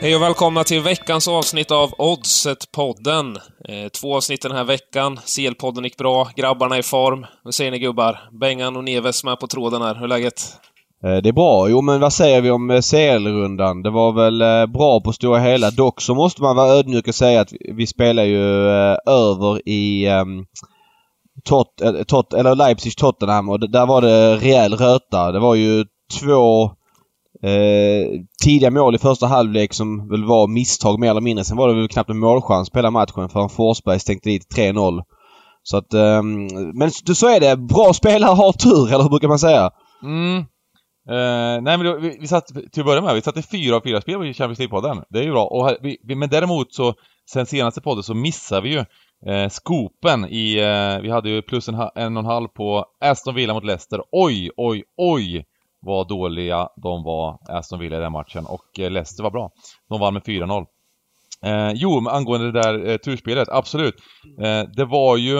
Hej och välkomna till veckans avsnitt av Oddset-podden. Eh, två avsnitt den här veckan. CL-podden gick bra, grabbarna är i form. Vad säger ni gubbar? Bengan och Neves med på tråden här. Hur är läget? Eh, det är bra. Jo men vad säger vi om eh, CL-rundan? Det var väl bra på stora hela. Dock så måste man vara ödmjuk och säga att vi spelar ju över i um, Tot, tot, eller Leipzig-Tottenham och där var det rejäl röta. Det var ju två eh, tidiga mål i första halvlek som väl var misstag mer eller mindre. Sen var det väl knappt en målchans på hela matchen förrän Forsberg stänkte dit 3-0. Så att, eh, men så är det. Bra spelare har tur, eller hur brukar man säga? Mm. Eh, nej men då, vi, vi satt, till att börja med, vi satte fyra av fyra spel i Champions League-podden. Det är ju bra. Och här, vi, men däremot så, sen senaste podden så missade vi ju eh, skopen i, eh, vi hade ju plus en, en och en halv på Aston Villa mot Leicester. Oj, oj, oj vad dåliga de var, Aston Villa i den matchen. Och eh, Leicester var bra. De vann med 4-0. Eh, jo, angående det där eh, turspelet, absolut. Eh, det var ju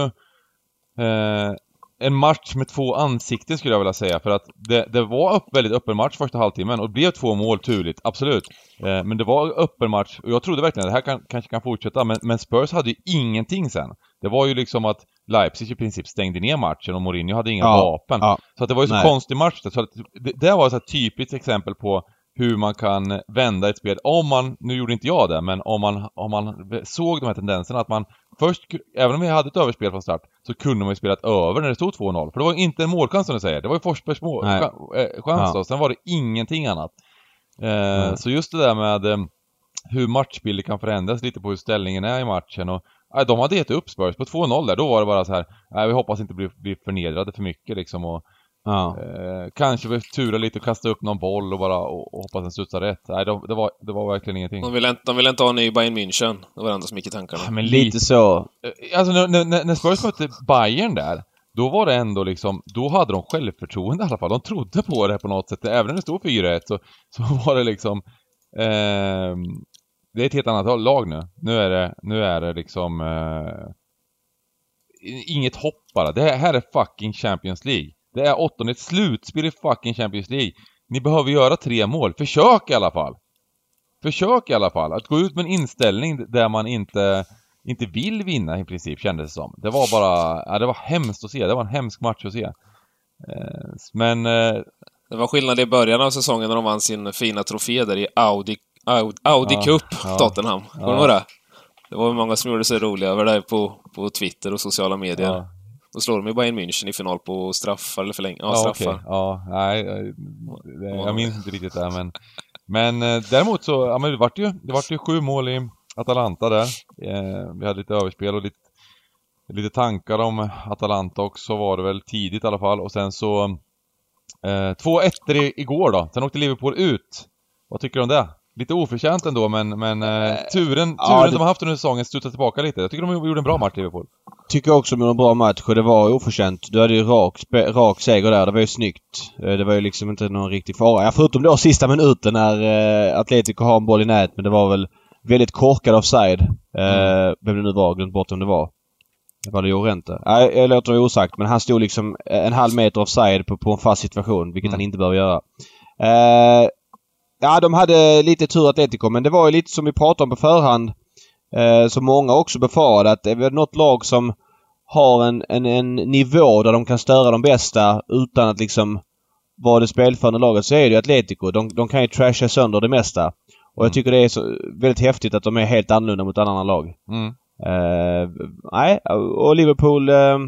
eh, en match med två ansikten skulle jag vilja säga för att det, det var upp, väldigt öppen match första halvtimmen och det blev två mål turligt, absolut. Eh, men det var öppen match och jag trodde verkligen att det här kan, kanske kan fortsätta men, men Spurs hade ju ingenting sen. Det var ju liksom att Leipzig i princip stängde ner matchen och Mourinho hade inga ja, vapen. Ja, så att det var ju så nej. konstig match. Så att det, det var ett typiskt exempel på hur man kan vända ett spel. Om man, nu gjorde inte jag det, men om man, om man såg de här tendenserna att man först, även om vi hade ett överspel från start, så kunde man ju spelat över när det stod 2-0. För det var inte en målchans som du säger, det var ju Forsbergs mål, chans ja. då, sen var det ingenting annat. Eh. Så just det där med eh, hur matchbilder kan förändras lite på hur ställningen är i matchen och Nej, de hade gett upp Spurs på 2-0 där, då var det bara så här. Nej, vi hoppas inte bli, bli förnedrade för mycket liksom och Ja. Eh, kanske vi tura lite och kasta upp någon boll och bara och, och hoppas den studsar rätt. Nej, det, det, var, det var verkligen ingenting. De ville inte, de ville inte ha en ny Bayern München. Det var det enda som gick i tankarna. Ja, men lite så. Eh, alltså när, när, när Spurs mötte Bayern där, då var det ändå liksom, då hade de självförtroende i alla fall. De trodde på det på något sätt. Även när det stod 4-1 så, så var det liksom eh, Det är ett helt annat lag nu. Nu är det, nu är det liksom eh, Inget hopp bara. Det här är fucking Champions League. Det är åttonde, ett slutspel i fucking Champions League. Ni behöver göra tre mål. Försök i alla fall! Försök i alla fall. Att gå ut med en inställning där man inte, inte vill vinna i princip, kändes det som. Det var bara, ja, det var hemskt att se. Det var en hemsk match att se. Eh, men... Eh, det var skillnad i början av säsongen när de vann sin fina trofé där i Audi, Audi, Audi ja, Cup, ja, Tottenham. Kommer ja. du det? Det var många som gjorde sig roliga över det på, på Twitter och sociala medier. Ja. Då slår de ju Bayern München i final på straffar eller förlängning. Ja, ja straffar. Okay. Ja, nej, det, jag minns inte riktigt det men... Men eh, däremot så, ja men det vart ju, det vart ju sju mål i Atalanta där. Eh, vi hade lite överspel och lite, lite tankar om Atalanta också var det väl tidigt i alla fall och sen så... Eh, två ettor igår då, sen åkte Liverpool ut. Vad tycker du om det? Lite oförtjänt ändå men, men eh, turen, turen ja, det... de har haft under säsongen studsar tillbaka lite. Jag tycker de gjorde en bra match Liverpool. Tycker också de gjorde en bra match och det var oförtjänt. Du hade ju rak, rak seger där. Det var ju snyggt. Eh, det var ju liksom inte någon riktig fara. Ja, förutom då sista minuten när eh, Atletico har en boll i nät men det var väl väldigt korkad offside. Eh, mm. Vem det nu var, glömt bort om det var. Var det Jorente? Nej, jag låter det osagt men han stod liksom en halv meter offside på, på en fast situation, vilket mm. han inte behöver göra. Eh, Ja, de hade lite tur Atletico men det var ju lite som vi pratade om på förhand. Eh, som många också befarade att det är något lag som har en, en, en nivå där de kan störa de bästa utan att liksom vara det spelförande laget så är det ju Atletico. De, de kan ju trasha sönder det mesta. Och jag mm. tycker det är så väldigt häftigt att de är helt annorlunda mot andra lag. Mm. Uh, nej, och Liverpool... Uh,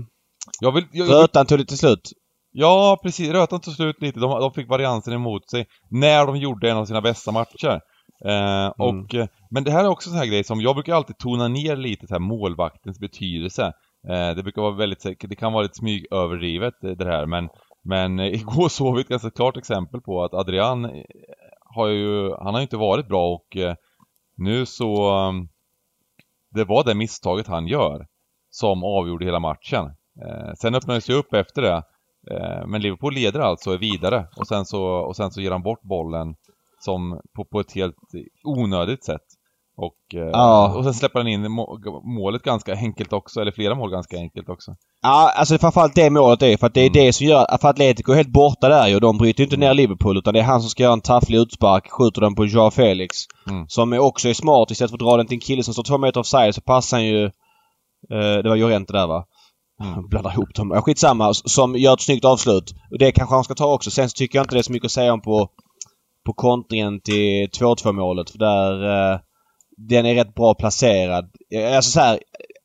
jag vill, jag, Rötan tog det till slut. Ja, precis. Rötan tog slut lite. De, de fick variansen emot sig när de gjorde en av sina bästa matcher. Eh, mm. och, eh, men det här är också en sån här grej som, jag brukar alltid tona ner lite så här målvaktens betydelse. Eh, det brukar vara väldigt, det kan vara lite smygöverdrivet det här men, men igår såg vi ett ganska klart exempel på att Adrian eh, har ju, han har ju inte varit bra och eh, nu så, det var det misstaget han gör som avgjorde hela matchen. Eh, sen öppnades det upp efter det Eh, men Liverpool leder alltså, är vidare och sen så, och sen så ger han bort bollen som på, på ett helt onödigt sätt. Och, eh, ja. och sen släpper han in målet ganska enkelt också, eller flera mål ganska enkelt också. Ja, alltså framförallt det målet är för att det är mm. det som gör... För Atletico är helt borta där ju. De bryter ju inte ner Liverpool utan det är han som ska göra en tafflig utspark. Skjuter den på Joao Felix. Mm. Som också är smart. Istället för att dra den till en kille som står två meter offside så passar han ju... Eh, det var Llorente där va? Mm. Blandar ihop dem. Ja, skitsamma. Som gör ett snyggt avslut. Och det kanske han ska ta också. Sen så tycker jag inte det är så mycket att säga om på, på kontringen till 2-2 målet. För där... Eh, den är rätt bra placerad. Alltså så här,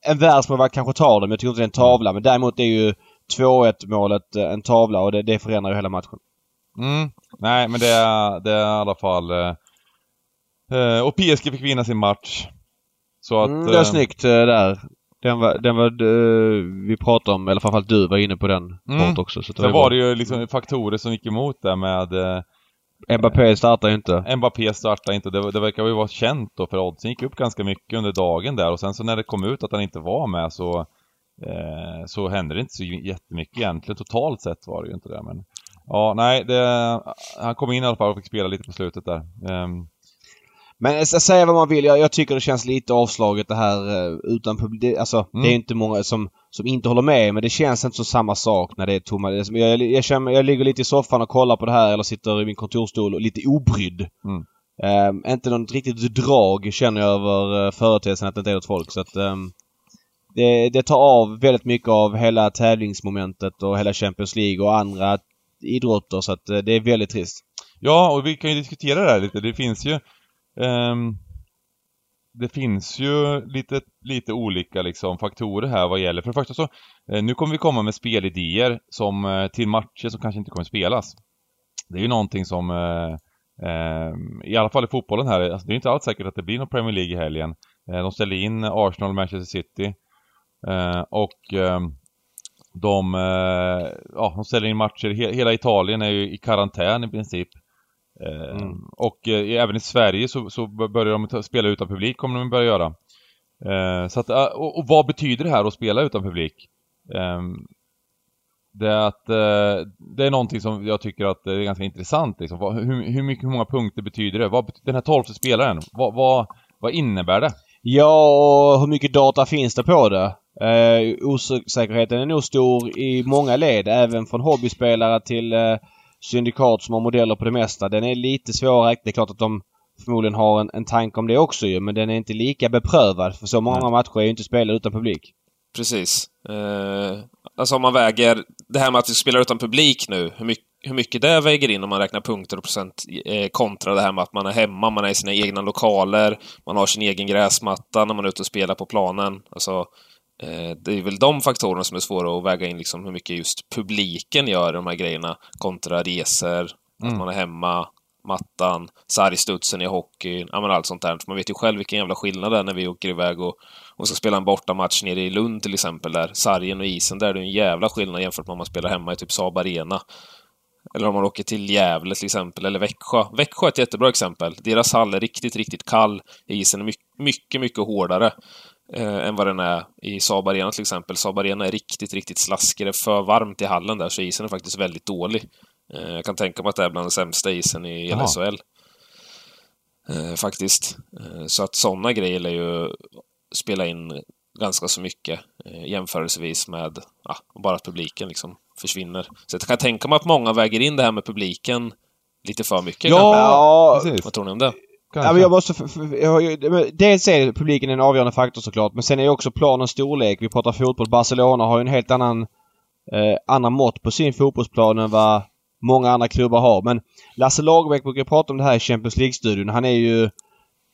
en världsmålvakt kanske tar den, men jag tycker inte det är en tavla. Men däremot är ju 2-1 målet eh, en tavla och det, det förändrar ju hela matchen. Mm. Nej, men det är, det är i alla fall... Eh, eh och PSG fick vinna sin match. Så att... Mm, det är eh, snyggt där. Den var, den var vi pratade om, eller framförallt du var inne på den mm. också. Så det Sen var, var det ju liksom faktorer som gick emot där med Mbappé startar ju inte. Mbappé startar inte. Det, det verkar ju vara känt då för oddsen gick upp ganska mycket under dagen där och sen så när det kom ut att han inte var med så eh, så hände det inte så jättemycket egentligen. Totalt sett var det ju inte det men Ja, nej, det, han kom in i alla fall och fick spela lite på slutet där. Um, men säga vad man vill. Jag, jag, tycker det känns lite avslaget det här uh, utan publik. Alltså mm. det är inte många som, som inte håller med men det känns inte som samma sak när det är tomma. Jag, jag, jag, känner, jag ligger lite i soffan och kollar på det här eller sitter i min kontorstol och lite obrydd. Mm. Um, inte något riktigt drag känner jag över uh, företeelsen att det inte är något folk så att um, det, det tar av väldigt mycket av hela tävlingsmomentet och hela Champions League och andra idrotter så att uh, det är väldigt trist. Ja, och vi kan ju diskutera det här lite. Det finns ju Um, det finns ju lite, lite olika liksom, faktorer här vad gäller. För det första så, eh, nu kommer vi komma med spelidéer som, eh, till matcher som kanske inte kommer spelas. Det är ju någonting som, eh, eh, i alla fall i fotbollen här, alltså, det är inte alls säkert att det blir någon Premier League i helgen. Eh, de ställer in Arsenal och Manchester City. Eh, och ehm, de, eh, ja, de ställer in matcher, hela Italien är ju i karantän i princip. Eh, mm. Och eh, även i Sverige så, så börjar de spela utan publik, kommer de börja göra. Eh, så att, och, och, vad betyder det här att spela utan publik? Det är att det är någonting som jag tycker att det är ganska intressant liksom. hur, hur, mycket, hur många punkter betyder det? Vad, den här tolfte spelaren, vad, vad, vad innebär det? Ja, och hur mycket data finns det på det? Eh, osäkerheten är nog stor i många led, även från hobbyspelare till eh, syndikat som har modeller på det mesta. Den är lite svårare. Det är klart att de förmodligen har en, en tanke om det också ju, men den är inte lika beprövad. För så många Nej. matcher är ju inte spelade utan publik. Precis. Eh, alltså om man väger det här med att vi spelar utan publik nu, hur mycket, hur mycket det väger in om man räknar punkter och procent eh, kontra det här med att man är hemma, man är i sina egna lokaler, man har sin egen gräsmatta när man är ute och spelar på planen. Alltså, det är väl de faktorerna som är svåra att väga in, liksom hur mycket just publiken gör de här grejerna kontra resor, mm. att man är hemma, mattan, sargstudsen i hockeyn, ja men allt sånt där. Man vet ju själv vilken jävla skillnad det är när vi åker iväg och, och ska spela en bortamatch nere i Lund till exempel, där sargen och isen, där är det en jävla skillnad jämfört med om man spelar hemma i typ Saab Arena. Eller om man åker till Gävle till exempel, eller Växjö. Växjö är ett jättebra exempel. Deras hall är riktigt, riktigt kall. Isen är mycket, mycket, mycket hårdare eh, än vad den är i Saab Arena till exempel. Saab Arena är riktigt, riktigt slaskig. Det är för varmt i hallen där, så isen är faktiskt väldigt dålig. Eh, jag kan tänka mig att det är bland den sämsta isen i hela SHL. Eh, faktiskt. Eh, så att sådana grejer lär ju spela in ganska så mycket eh, jämförelsevis med ja, bara att publiken liksom försvinner. Så jag kan tänka mig att många väger in det här med publiken lite för mycket. Ja. Vad tror ni om det? Kanske. Ja, men jag måste... Jag, dels är publiken en avgörande faktor såklart, men sen är också planens storlek. Vi pratar fotboll. Barcelona har ju en helt annan, eh, annan mått på sin fotbollsplan än vad många andra klubbar har. Men Lasse Lagerbäck brukar prata om det här i Champions League-studion. Han är ju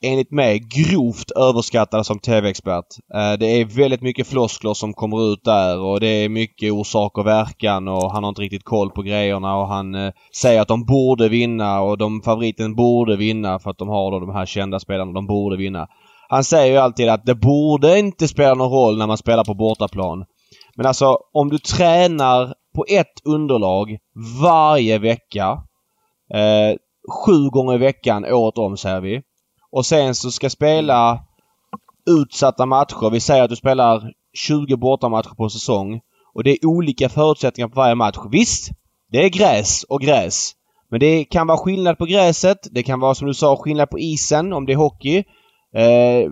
enligt mig grovt överskattade som TV-expert. Eh, det är väldigt mycket floskler som kommer ut där och det är mycket orsak och verkan och han har inte riktigt koll på grejerna och han eh, säger att de borde vinna och de favoriten borde vinna för att de har då de här kända spelarna. De borde vinna. Han säger ju alltid att det borde inte spela någon roll när man spelar på bortaplan. Men alltså om du tränar på ett underlag varje vecka eh, sju gånger i veckan året om säger vi och sen så ska spela utsatta matcher. Vi säger att du spelar 20 bortamatcher på säsong. Och det är olika förutsättningar på varje match. Visst, det är gräs och gräs. Men det kan vara skillnad på gräset. Det kan vara som du sa skillnad på isen om det är hockey. Eh,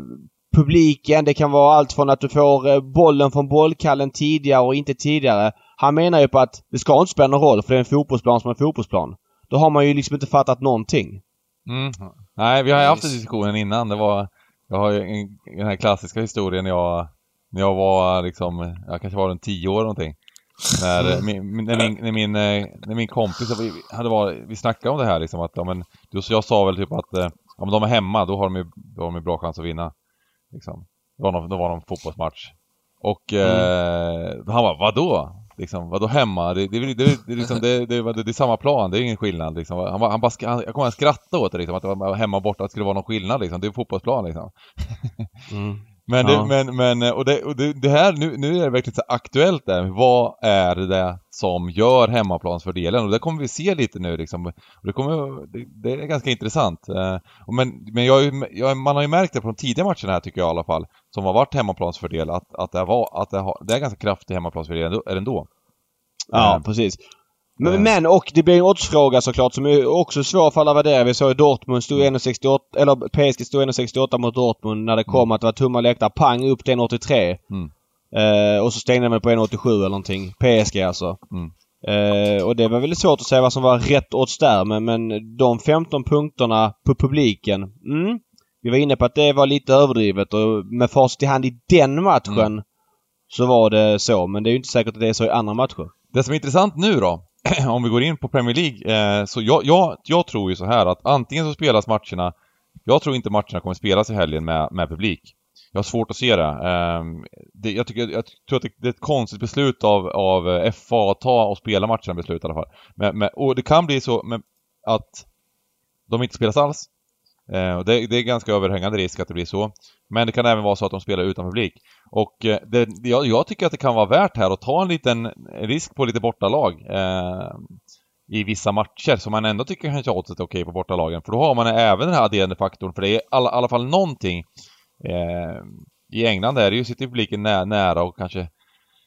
publiken, det kan vara allt från att du får eh, bollen från bollkallen tidigare och inte tidigare. Han menar ju på att det ska inte spela någon roll för det är en fotbollsplan som är en fotbollsplan. Då har man ju liksom inte fattat någonting. Mm. Nej, vi har ju haft den diskussionen innan. Det var... Jag har ju en, den här klassiska historien när jag, när jag var liksom, jag kanske var runt 10 år någonting. När, min, när, min, när, min, eh, när min kompis hade varit, vi snackade om det här liksom att, ja men, jag sa väl typ att, eh, ja men de är hemma, då har de ju, då har de ju bra chans att vinna. Liksom. Det var någon, det var någon fotbollsmatch. Och mm. eh, han bara, vadå? Liksom, vadå hemma? Det, det, det, det, liksom, det, det, det, är samma plan, det är ingen skillnad liksom. Han, han bara, han, jag kommer att skratta åt det liksom, att det var hemma och borta, att det skulle vara någon skillnad liksom. Det är fotbollsplan liksom. Mm. Men, det, ja. men, men, och, det, och det, det, här, nu, nu är det verkligen så aktuellt där. Vad är det som gör hemmaplansfördelen? Och det kommer vi se lite nu liksom. Och det, kommer, det, det är ganska intressant. Eh, men men jag, jag, man har ju märkt det på de tidiga matcherna här tycker jag i alla fall, som har varit hemmaplansfördel, att, att, det, var, att det, har, det är ganska kraftig hemmaplansfördel ändå. Ja, mm. precis. Men, men, och det blir en oddsfråga såklart som är också svår för alla värdera. Vi såg Dortmund stod 1,68 eller PSG stod 1,68 mot Dortmund när det kom mm. att det var tomma läktare. Pang upp till 1,83. Mm. Uh, och så stängde man på 1,87 eller någonting. PSG alltså. Mm. Uh, och det var väldigt svårt att säga vad som var rätt odds där men, men de 15 punkterna på publiken. Mm, vi var inne på att det var lite överdrivet och med facit i hand i den matchen mm. så var det så. Men det är ju inte säkert att det är så i andra matcher. Det som är intressant nu då, om vi går in på Premier League, eh, så jag, jag, jag tror ju så här att antingen så spelas matcherna, jag tror inte matcherna kommer spelas i helgen med, med publik. Jag har svårt att se det. Eh, det jag, tycker, jag tror att det är ett konstigt beslut av, av FA att ta och spela matcherna beslut i alla fall. Men, men, och det kan bli så med, att de inte spelas alls. Eh, och det, det, är ganska överhängande risk att det blir så. Men det kan även vara så att de spelar utan publik. Och eh, det, jag, jag, tycker att det kan vara värt här att ta en liten risk på lite bortalag eh, i vissa matcher som man ändå tycker kanske oddset är okej på bortalagen. För då har man även den här adderande faktorn, för det är i alla, alla fall någonting eh, I England är det ju, sitter publiken nä, nära och kanske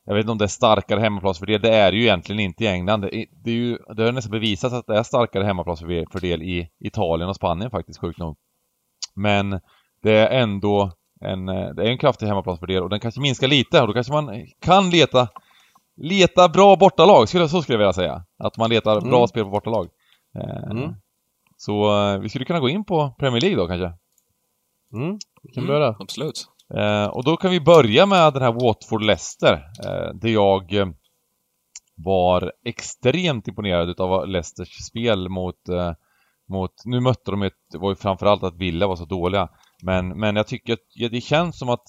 jag vet inte om det är starkare hemmaplansfördel, det är det ju egentligen inte i England. Det, det, är ju, det har nästan bevisats att det är starkare hemmaplansfördel i Italien och Spanien faktiskt, sjukt nog. Men det är ändå en, eh, det är en kraftig hemmaplansfördel och den kanske minskar lite och då kanske man kan leta Leta bra bortalag, skulle, så skulle jag vilja säga. Att man letar mm. bra spel på bortalag. Eh, mm. Så eh, vi skulle kunna gå in på Premier League då kanske? Mm, vi kan börja mm, Eh, och då kan vi börja med den här Watford-Leicester. Eh, där jag eh, var extremt imponerad utav Leicesters spel mot, mot nu mötte de ett, det var ju framförallt att Villa var så dåliga. Men, men jag tycker att ja, det känns som att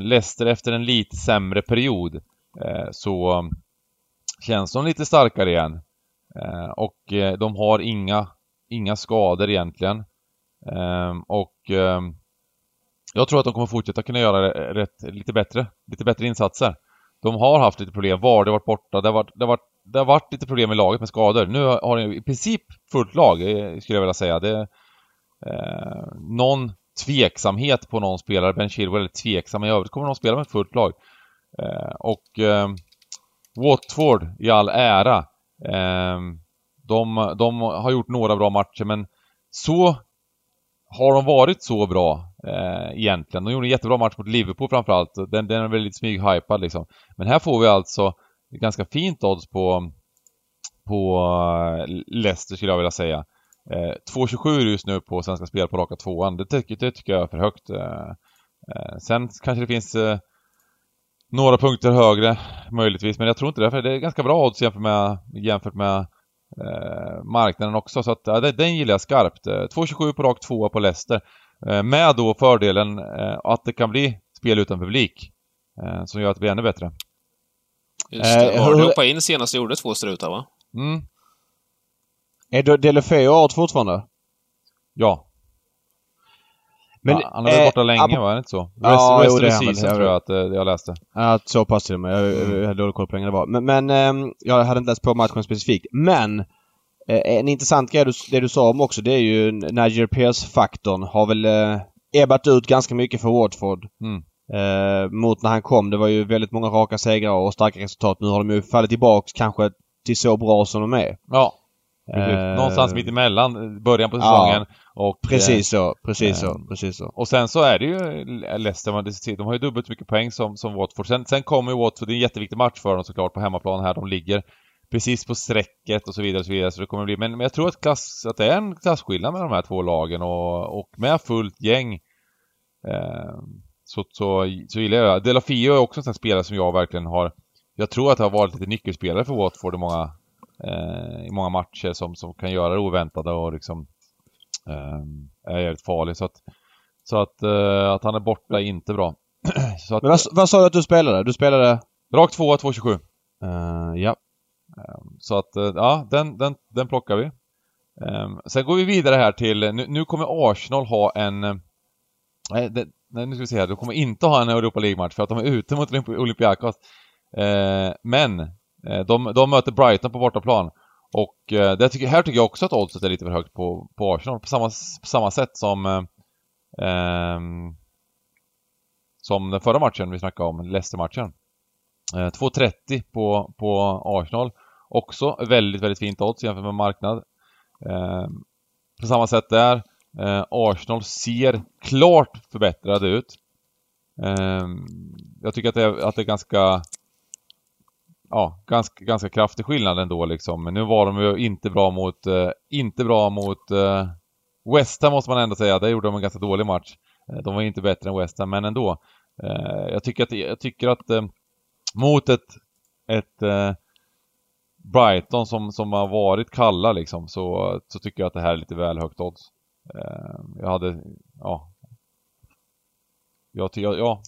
Leicester efter en lite sämre period så känns de lite starkare igen. Och de har inga, inga skador egentligen. Och jag tror att de kommer fortsätta kunna göra rätt, lite bättre, lite bättre insatser. De har haft lite problem, var det varit borta, det har varit, det har varit, det har varit lite problem i laget med skador. Nu har de i princip fullt lag, eh, skulle jag vilja säga. Det, eh, någon tveksamhet på någon spelare. Ben Chilwell är tveksam, men i övrigt kommer de spela med ett fullt lag. Eh, och eh, Watford i all ära. Eh, de, de, har gjort några bra matcher, men så har de varit så bra eh, egentligen. De gjorde en jättebra match mot Liverpool framförallt. Den, den är väldigt smyghypad liksom. Men här får vi alltså ganska fint odds på, på eh, Leicester skulle jag vilja säga. Eh, 2,27 just nu på Svenska Spel på raka tvåan. Det, tycker, det tycker jag är för högt. Eh, eh, sen kanske det finns eh, några punkter högre möjligtvis, men jag tror inte det. För det är ganska bra odds jämfört med, jämfört med eh, marknaden också. Så att, ja, den gillar jag skarpt. Eh, 2,27 på rak tvåa på Leicester med då fördelen att det kan bli spel utan publik. som gör att det blir ännu bättre. Just det. Var det hoppa in senast gjorde två strutar va? Mm, är Delefeu art fortfarande? Ja. Men, ja, han har varit borta länge, äh, var det inte så? Ja, rest, rest jo, det season, tror jag att eh, jag läste. Ja, så pass till och med. Jag, mm. jag hade dålig koll på hur länge det var. Men, men jag hade inte läst på matchen specifikt. Men en intressant grej du, det du sa om också, det är ju Niger Pierce-faktorn har väl äh, ebbat ut ganska mycket för Watford. Mm. Äh, mot när han kom. Det var ju väldigt många raka segrar och starka resultat. Nu har de ju fallit tillbaks kanske till så bra som de är. Ja. Eh, Någonstans mitt emellan, början på säsongen ja, och... Precis så, precis så, precis så. Och sen så är det ju Leicester, de har ju dubbelt så mycket poäng som, som Watford. Sen, sen kommer ju Watford, det är en jätteviktig match för dem såklart på hemmaplan här. De ligger precis på strecket och så vidare och så vidare. Så det kommer bli, men, men jag tror att, klass, att det är en klasskillnad mellan de här två lagen och, och med fullt gäng eh, så, så, så gillar jag det. Delafio är också en sån spelare som jag verkligen har jag tror att det har varit lite nyckelspelare för Watford i många, eh, i många matcher som, som kan göra det oväntade och liksom eh, är jävligt farlig. Så att, så att, eh, att han är borta är inte bra. att, Men vad, vad sa du att du spelade? Du spelade? Rakt 2 227. Uh, ja. Ehm, så att, eh, ja, den, den, den plockar vi. Ehm, sen går vi vidare här till, nu, nu kommer Arsenal ha en... Nej, det, nej, nu ska vi se här. De kommer inte ha en Europa League-match för att de är ute mot Olympiakos. Ehm, men eh, de, de möter Brighton på bortaplan. Och eh, det tycker, här tycker jag också att oddset är lite för högt på, på Arsenal. På samma, på samma sätt som eh, som den förra matchen vi snackade om, Leicester-matchen. 2.30 på, på Arsenal. Också väldigt, väldigt fint odds jämfört med marknad. Ehm, på samma sätt där. Ehm, Arsenal ser klart förbättrade ut. Ehm, jag tycker att det är, att det är ganska ja, ganska, ganska kraftig skillnad ändå liksom. Men nu var de ju inte bra mot, eh, inte bra mot eh, West Ham måste man ändå säga. Där gjorde de en ganska dålig match. Eh, de var inte bättre än West Ham, men ändå. Eh, jag tycker att, jag tycker att eh, mot ett, ett eh, Brighton som, som har varit kalla liksom, så, så tycker jag att det här är lite väl högt odds. jag hade, ja. Jag, ja,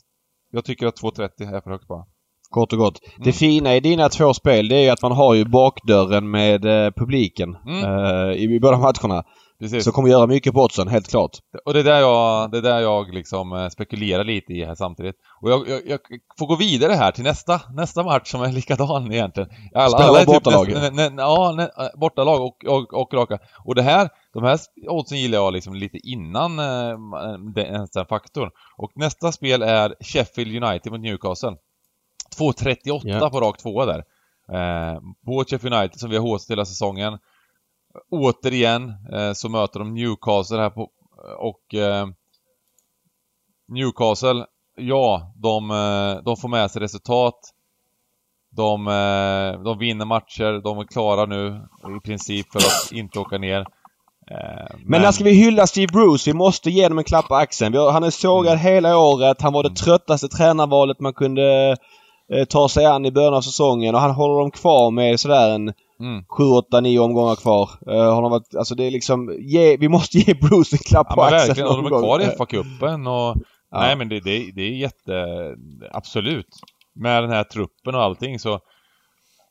jag tycker att 2.30 är för högt bara. Kort och gott. Mm. Det fina i dina två spel det är ju att man har ju bakdörren med eh, publiken mm. eh, i, i båda matcherna. Precis. Så kommer göra mycket på oddsen, helt klart. Och det är där jag, det är där jag liksom eh, spekulerar lite i här samtidigt. Och jag, jag, jag, får gå vidare här till nästa, nästa match som är likadan egentligen. Alla, alla är typ bortalag? Typ nä, nä, ja, nä, eh, bortalag och, och, och raka. Och det här, de här oddsen gillar jag liksom lite innan eh, den, den faktorn. Och nästa spel är Sheffield United mot Newcastle. 2.38 yeah. på rak tvåa där. Eh, på Sheffield United som vi har håsat hela säsongen. Återigen eh, så möter de Newcastle här på, och eh, Newcastle, ja, de, eh, de får med sig resultat. De, de vinner matcher, de är klara nu i princip för att inte åka ner. Men, men när ska vi hylla Steve Bruce? Vi måste ge honom en klapp på axeln. Han är sågad mm. hela året. Han var det mm. tröttaste tränarvalet man kunde tar sig an i början av säsongen och han håller dem kvar med sådär en mm. 7, 8, 9 omgångar kvar. Uh, har varit, alltså det är liksom, ge, vi måste ge Bruce en klapp ja, på axeln verkligen, och de är kvar i FA-cupen och ja. Nej men det, det, det är jätte, absolut. Med den här truppen och allting så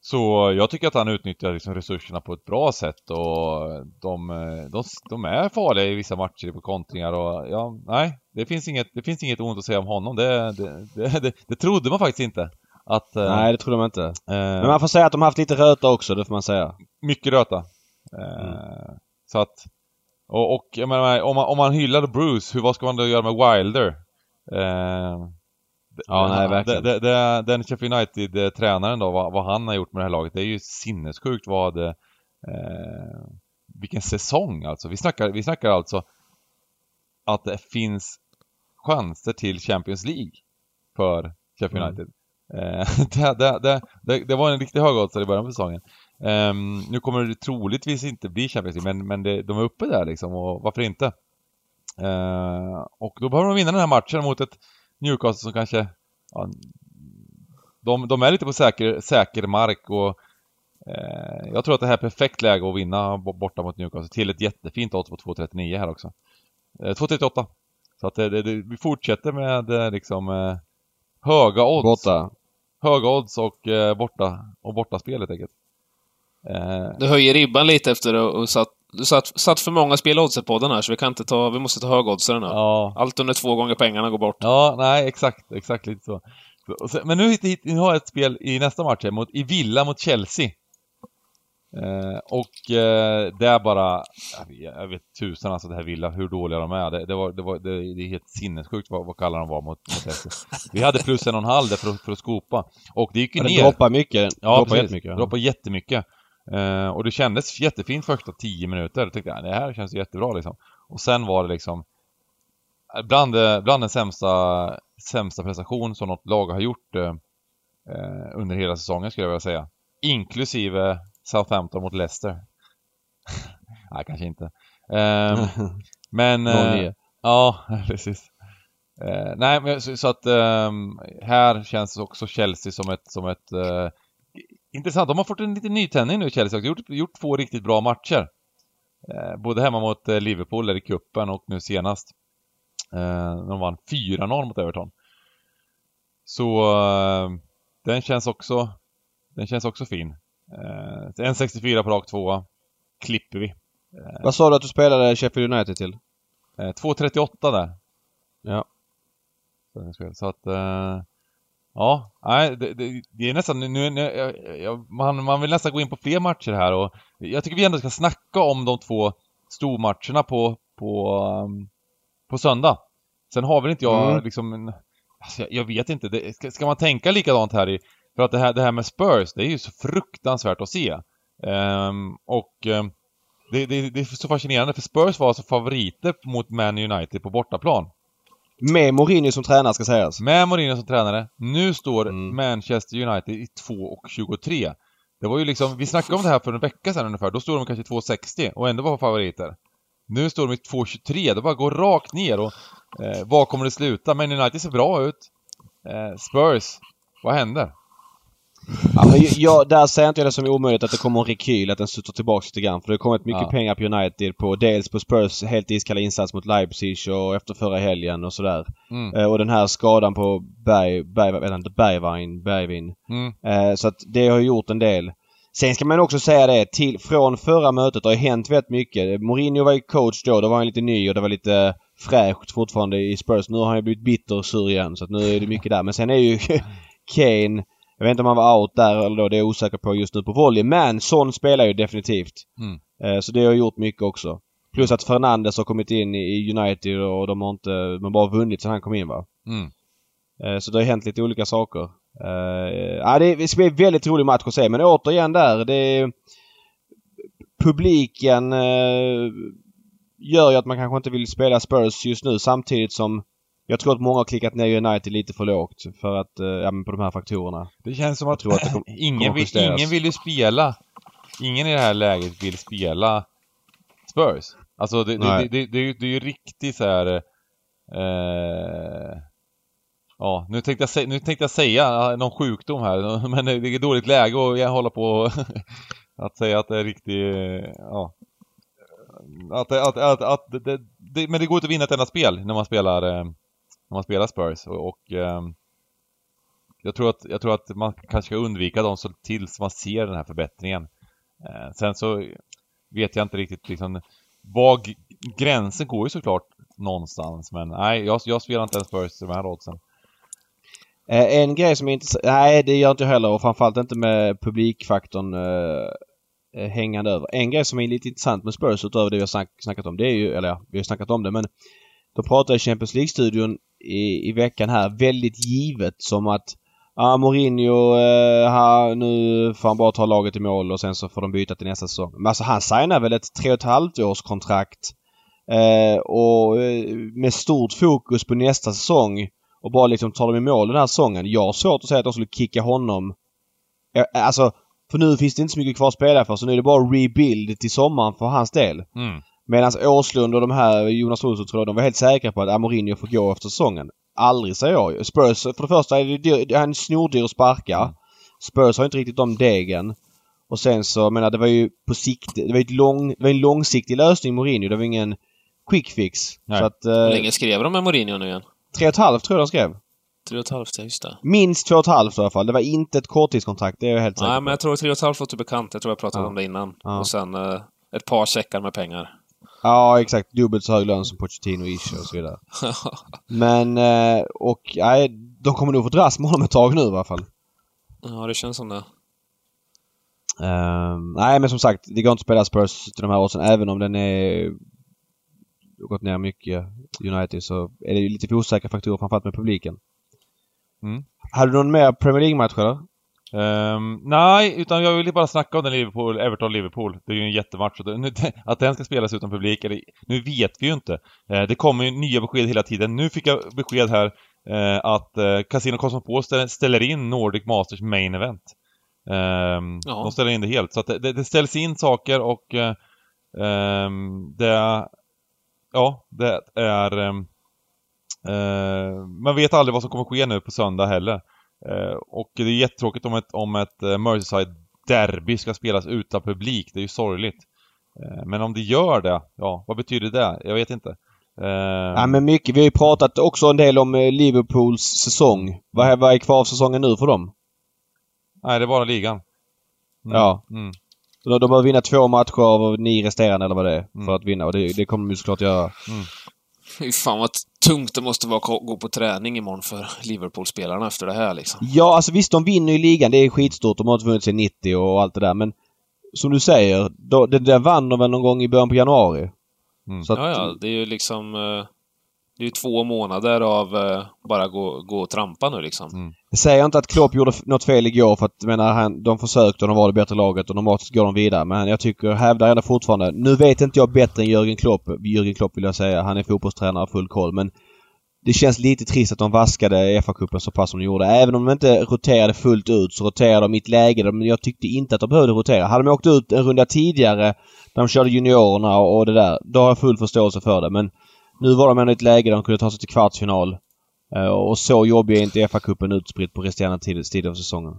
så jag tycker att han utnyttjar liksom resurserna på ett bra sätt och de, de, de är farliga i vissa matcher på kontringar och ja, nej, det finns inget, det finns inget ont att säga om honom. Det, det, det, det trodde man faktiskt inte. Att, eh, Nej, det trodde man inte. Eh, Men man får säga att de har haft lite röta också, det får man säga. Mycket röta. Eh, mm. Så att... Och, och jag menar, om man, om man hyllar Bruce, hur, vad ska man då göra med Wilder? Ja, nej, verkligen. Det, det, den Sheffield United-tränaren då, vad, vad, han har gjort med det här laget, det är ju sinnessjukt vad... Eh, vilken säsong alltså. Vi snackar, vi snackar alltså att det finns chanser till Champions League för Sheffield mm. United. Eh, Eh, det, det, det, det, var en riktig högoddsare i början på säsongen. Um, nu kommer det troligtvis inte bli Champions League, men, men det, de är uppe där liksom, och varför inte? Uh, och då behöver de vinna den här matchen mot ett Newcastle som kanske... Ja, de, de är lite på säker, säker mark och uh, jag tror att det här är perfekt läge att vinna borta mot Newcastle till ett jättefint odds på 2.39 här också. Uh, 2.38. Så att det, vi fortsätter med liksom höga odds. Borta höga odds och eh, borta, och borta spel helt enkelt. Eh. Du höjer ribban lite efter och satt, du satt, satt för många spel i på den här, så vi kan inte ta, vi måste ta högoddsare nu. Ja. Allt under två gånger pengarna går bort. Ja, nej exakt, exakt lite så. Men nu, nu har jag ett spel i nästa match här, mot, i Villa mot Chelsea. Eh, och eh, det är bara, jag vet tusan alltså det här Villa, hur dåliga de är. Det, det, var, det, var, det, det är helt sinnessjukt vad, vad kalla de var mot, mot. Vi hade plus en och en halv där för, för att skopa. Och det gick ju ner. Det droppar mycket. Ja, droppar jättemycket. Droppar jättemycket. Eh, och det kändes jättefint första 10 minuter. Jag tänkte jag, det här känns jättebra liksom. Och sen var det liksom bland, bland den sämsta, sämsta prestation som något lag har gjort eh, under hela säsongen skulle jag vilja säga. Inklusive Southampton mot Leicester. Nej, kanske inte. Eh, men... Eh, ja, precis. Eh, nej, men så, så att ehm, här känns också Chelsea som ett, som ett eh, intressant. De har fått en liten nytändning nu Chelsea. Gjort, gjort två riktigt bra matcher. Både hemma mot Liverpool där i cupen och nu senast. De vann 4-0 mot Everton. Så den känns också den känns också fin. Eh, 1.64 på rak tvåa. Klipper vi. Eh, Vad sa du att du spelade Sheffield United till? 2.38 där. Ja. Så att... Uh, ja, nej, det, det, det, är nästan... Nu, nu, jag, man, man vill nästan gå in på fler matcher här och jag tycker vi ändå ska snacka om de två stormatcherna på, på, um, på söndag. Sen har väl inte jag mm. liksom... Alltså jag, jag, vet inte. Det, ska, ska, man tänka likadant här i... För att det här, det här med Spurs, det är ju så fruktansvärt att se. Um, och... Um, det, det, det, är så fascinerande för Spurs var alltså favoriter mot Man United på bortaplan. Med Mourinho som tränare ska sägas. Med Mourinho som tränare. Nu står mm. Manchester United i 2,23. Det var ju liksom, vi snackade om det här för en vecka sedan ungefär, då stod de kanske 2,60 och ändå var favoriter. Nu står de i 2,23, det bara går rakt ner och eh, var kommer det sluta? Men United ser bra ut. Eh, Spurs, vad händer? Ja, men jag, där ser inte jag det som omöjligt att det kommer en rekyl, att den studsar tillbaka lite grann. För det har kommit mycket ja. pengar på United på dels på Spurs helt iskalla insats mot Leipzig och efter förra helgen och sådär. Mm. Eh, och den här skadan på Berg, Berg, Bergvin, Bergvin. Mm. Eh, så att det har gjort en del. Sen ska man också säga det, till, från förra mötet har det hänt väldigt mycket. Mourinho var ju coach då, då var han lite ny och det var lite fräscht fortfarande i Spurs. Nu har han ju blivit bitter och sur igen så att nu är det mycket där. Men sen är ju Kane jag vet inte om han var out där eller då, det är jag osäker på just nu på volley. Men Son spelar ju definitivt. Mm. Eh, så det har gjort mycket också. Plus att Fernandes har kommit in i United och de har inte, har bara vunnit sen han kom in va. Mm. Eh, så det har hänt lite olika saker. Uh, ja, det ska bli en väldigt rolig match att se men återigen där, det är, Publiken gör ju att man kanske inte vill spela Spurs just nu samtidigt som jag tror att många har klickat ner United lite för lågt för att, eh, ja men på de här faktorerna. Det känns som att, att det kom, ingen, vill, ingen vill ju spela, ingen i det här läget vill spela Spurs. Alltså det, det, det, det, är ju riktigt så här. Eh, ja, nu tänkte, jag, nu tänkte jag säga någon sjukdom här, men det är dåligt läge att hålla på att säga att det är riktigt, ja. Att, att, att, att det, det, men det går inte att vinna ett enda spel när man spelar eh, när man spelar Spurs och, och eh, jag, tror att, jag tror att man kanske ska undvika dem så tills man ser den här förbättringen. Eh, sen så vet jag inte riktigt liksom vad gränsen går ju såklart någonstans men nej, jag, jag spelar inte ens Spurs i de här oddsen. Eh, en grej som är intressant, nej det gör inte jag heller och framförallt inte med publikfaktorn eh, eh, hängande över. En grej som är lite intressant med Spurs utöver det vi har snack, snackat om det är ju, eller ja, vi har snackat om det men de pratar i Champions League-studion i, i veckan här väldigt givet som att Ah, Mourinho, eh, här, nu får han bara ta laget i mål och sen så får de byta till nästa säsong. Men alltså han signar väl ett tre och ett halvt års kontrakt eh, och eh, med stort fokus på nästa säsong och bara liksom tar dem i mål den här säsongen. Jag har svårt att säga att de skulle kicka honom. Eh, alltså, för nu finns det inte så mycket kvar att spela för så nu är det bara rebuild till sommaren för hans del. Mm. Medan Åslund och de här, Jonas Olsson tror jag, de var helt säkra på att Amorinho får gå efter säsongen. Aldrig säger jag Spurs, för det första är det dyr, han snordyr att sparka. Spurs har inte riktigt de degen. Och sen så, jag menar det var ju på sikt, det var, ett lång, det var en långsiktig lösning Mourinho. Det var ingen quick fix. Nej. Så att, eh, Hur länge skrev de med Mourinho nu igen? Tre och ett halvt tror jag de skrev. Tre och ett halvt, ja just det. Minst två och ett halvt i alla fall. Det var inte ett korttidskontrakt, det är jag helt säker på. Nej, men jag tror tre och ett halvt låter bekant. Jag tror jag pratade ja. om det innan. Ja. Och sen eh, ett par säckar med pengar. Ja, exakt. Dubbelt så hög lön som Pochettino ish och så vidare. Men, eh, och nej, de kommer nog få dras med honom ett tag nu i alla fall. Ja, det känns som det. Um, nej, men som sagt, det går inte att spela Spurs till de här åren även om den är gått ner mycket, United, så är det ju lite för osäkra faktorer framförallt med publiken. Mm. Hade du någon mer Premier League-match eller? Um, nej, utan jag vill bara snacka om den Liverpool, Everton-Liverpool. Det är ju en jättematch. Att den ska spelas utan publik, eller, nu vet vi ju inte. Uh, det kommer ju nya besked hela tiden. Nu fick jag besked här uh, att uh, Casino Cosmopol ställer in Nordic Masters Main Event. Um, ja. De ställer in det helt. Så att det, det ställs in saker och um, det... Ja, det är... Um, man vet aldrig vad som kommer ske nu på söndag heller. Eh, och det är jättetråkigt om ett, om ett eh, Merseyside-derby ska spelas utan publik. Det är ju sorgligt. Eh, men om det gör det, ja, vad betyder det? Jag vet inte. Ja men mycket. Vi har ju pratat också en del om Liverpools säsong. Vad är, vad är kvar av säsongen nu för dem? Nej, det är bara ligan. Mm. Ja. Mm. Så de behöver vinna två matcher av nio resterande eller vad det är mm. för att vinna och det, det kommer de ju såklart göra. Mm. Fy fan vad tungt det måste vara att gå på träning imorgon för Liverpool-spelarna efter det här liksom. Ja, alltså visst de vinner ju ligan. Det är skitstort. De har inte vunnit sen 90 och allt det där. Men som du säger, då, det där vann de väl någon gång i början på januari? Mm. Att, ja, ja. Det är ju liksom... Eh, det är ju två månader av uh, bara gå, gå och trampa nu liksom. Mm. Jag säger inte att Klopp gjorde något fel igår för att menar, han, de försökte och de var det bättre laget och normalt går de vidare. Men jag tycker, hävdar ändå fortfarande. Nu vet inte jag bättre än Jörgen Klopp. Jörgen Klopp vill jag säga. Han är fotbollstränare och full koll. Men det känns lite trist att de vaskade FA-cupen så pass som de gjorde. Även om de inte roterade fullt ut så roterade de i ett läge men jag tyckte inte att de behövde rotera. Hade de åkt ut en runda tidigare när de körde juniorerna och det där, då har jag full förståelse för det. Men nu var de ändå i ett läge där de kunde ta sig till kvartsfinal. Eh, och så jobbig är inte FA-cupen utspritt på resterande tid, av säsongen.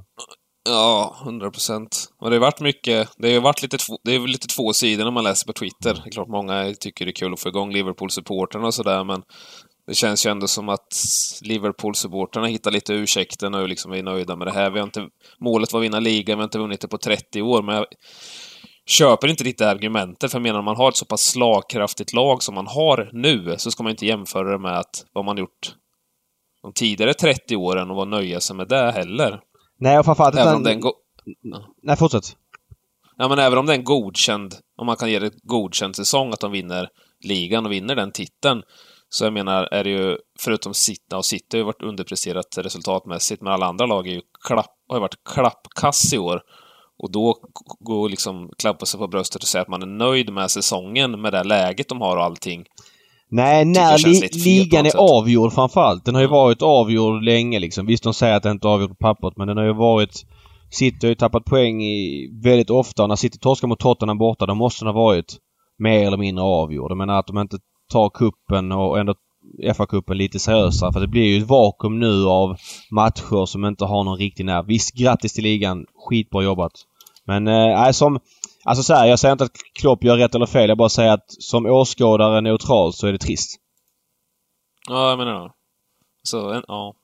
Ja, hundra procent. Och det har varit mycket, det har varit lite, det är lite två sidor när man läser på Twitter. Det är klart många tycker det är kul att få igång Liverpool-supporterna och sådär, men det känns ju ändå som att Liverpool-supporterna hittar lite ursäkter nu, liksom vi är nöjda med det här. Vi har inte, målet var att vinna ligan, vi har inte vunnit det på 30 år, men jag, köper inte riktigt argumentet, för jag menar om man har ett så pass slagkraftigt lag som man har nu, så ska man inte jämföra det med att vad man gjort de tidigare 30 åren och vara nöja sig med det heller. Nej, och framförallt... Även om den... Nej, fortsätt. Ja, men även om det är en godkänd, om man kan ge det godkänd säsong, att de vinner ligan och vinner den titeln, så jag menar, är det ju, förutom City, och City har ju varit underpresterat resultatmässigt, men alla andra lag är ju klapp, har ju varit klappkass i år. Och då gå och liksom klappa sig på bröstet och säga att man är nöjd med säsongen, med det läget de har och allting. Nej, när li ligan är avgjord framförallt. Den har ju varit avgjord länge liksom. Visst, de säger att den inte är avgjord på pappret, men den har ju varit... City har ju tappat poäng i väldigt ofta. När City torskar mot Tottenham borta, då måste den ha varit mer eller mindre avgjord. Jag menar att de inte tar kuppen och ändå FA-cupen lite seriösare. För det blir ju ett vakuum nu av matcher som inte har någon riktig nerv. Visst, grattis till ligan. Skitbra jobbat. Men eh, som... Alltså så här, jag säger inte att Klopp gör rätt eller fel. Jag bara säger att som åskådare neutral så är det trist. Ja, jag menar det. Så, en, ja,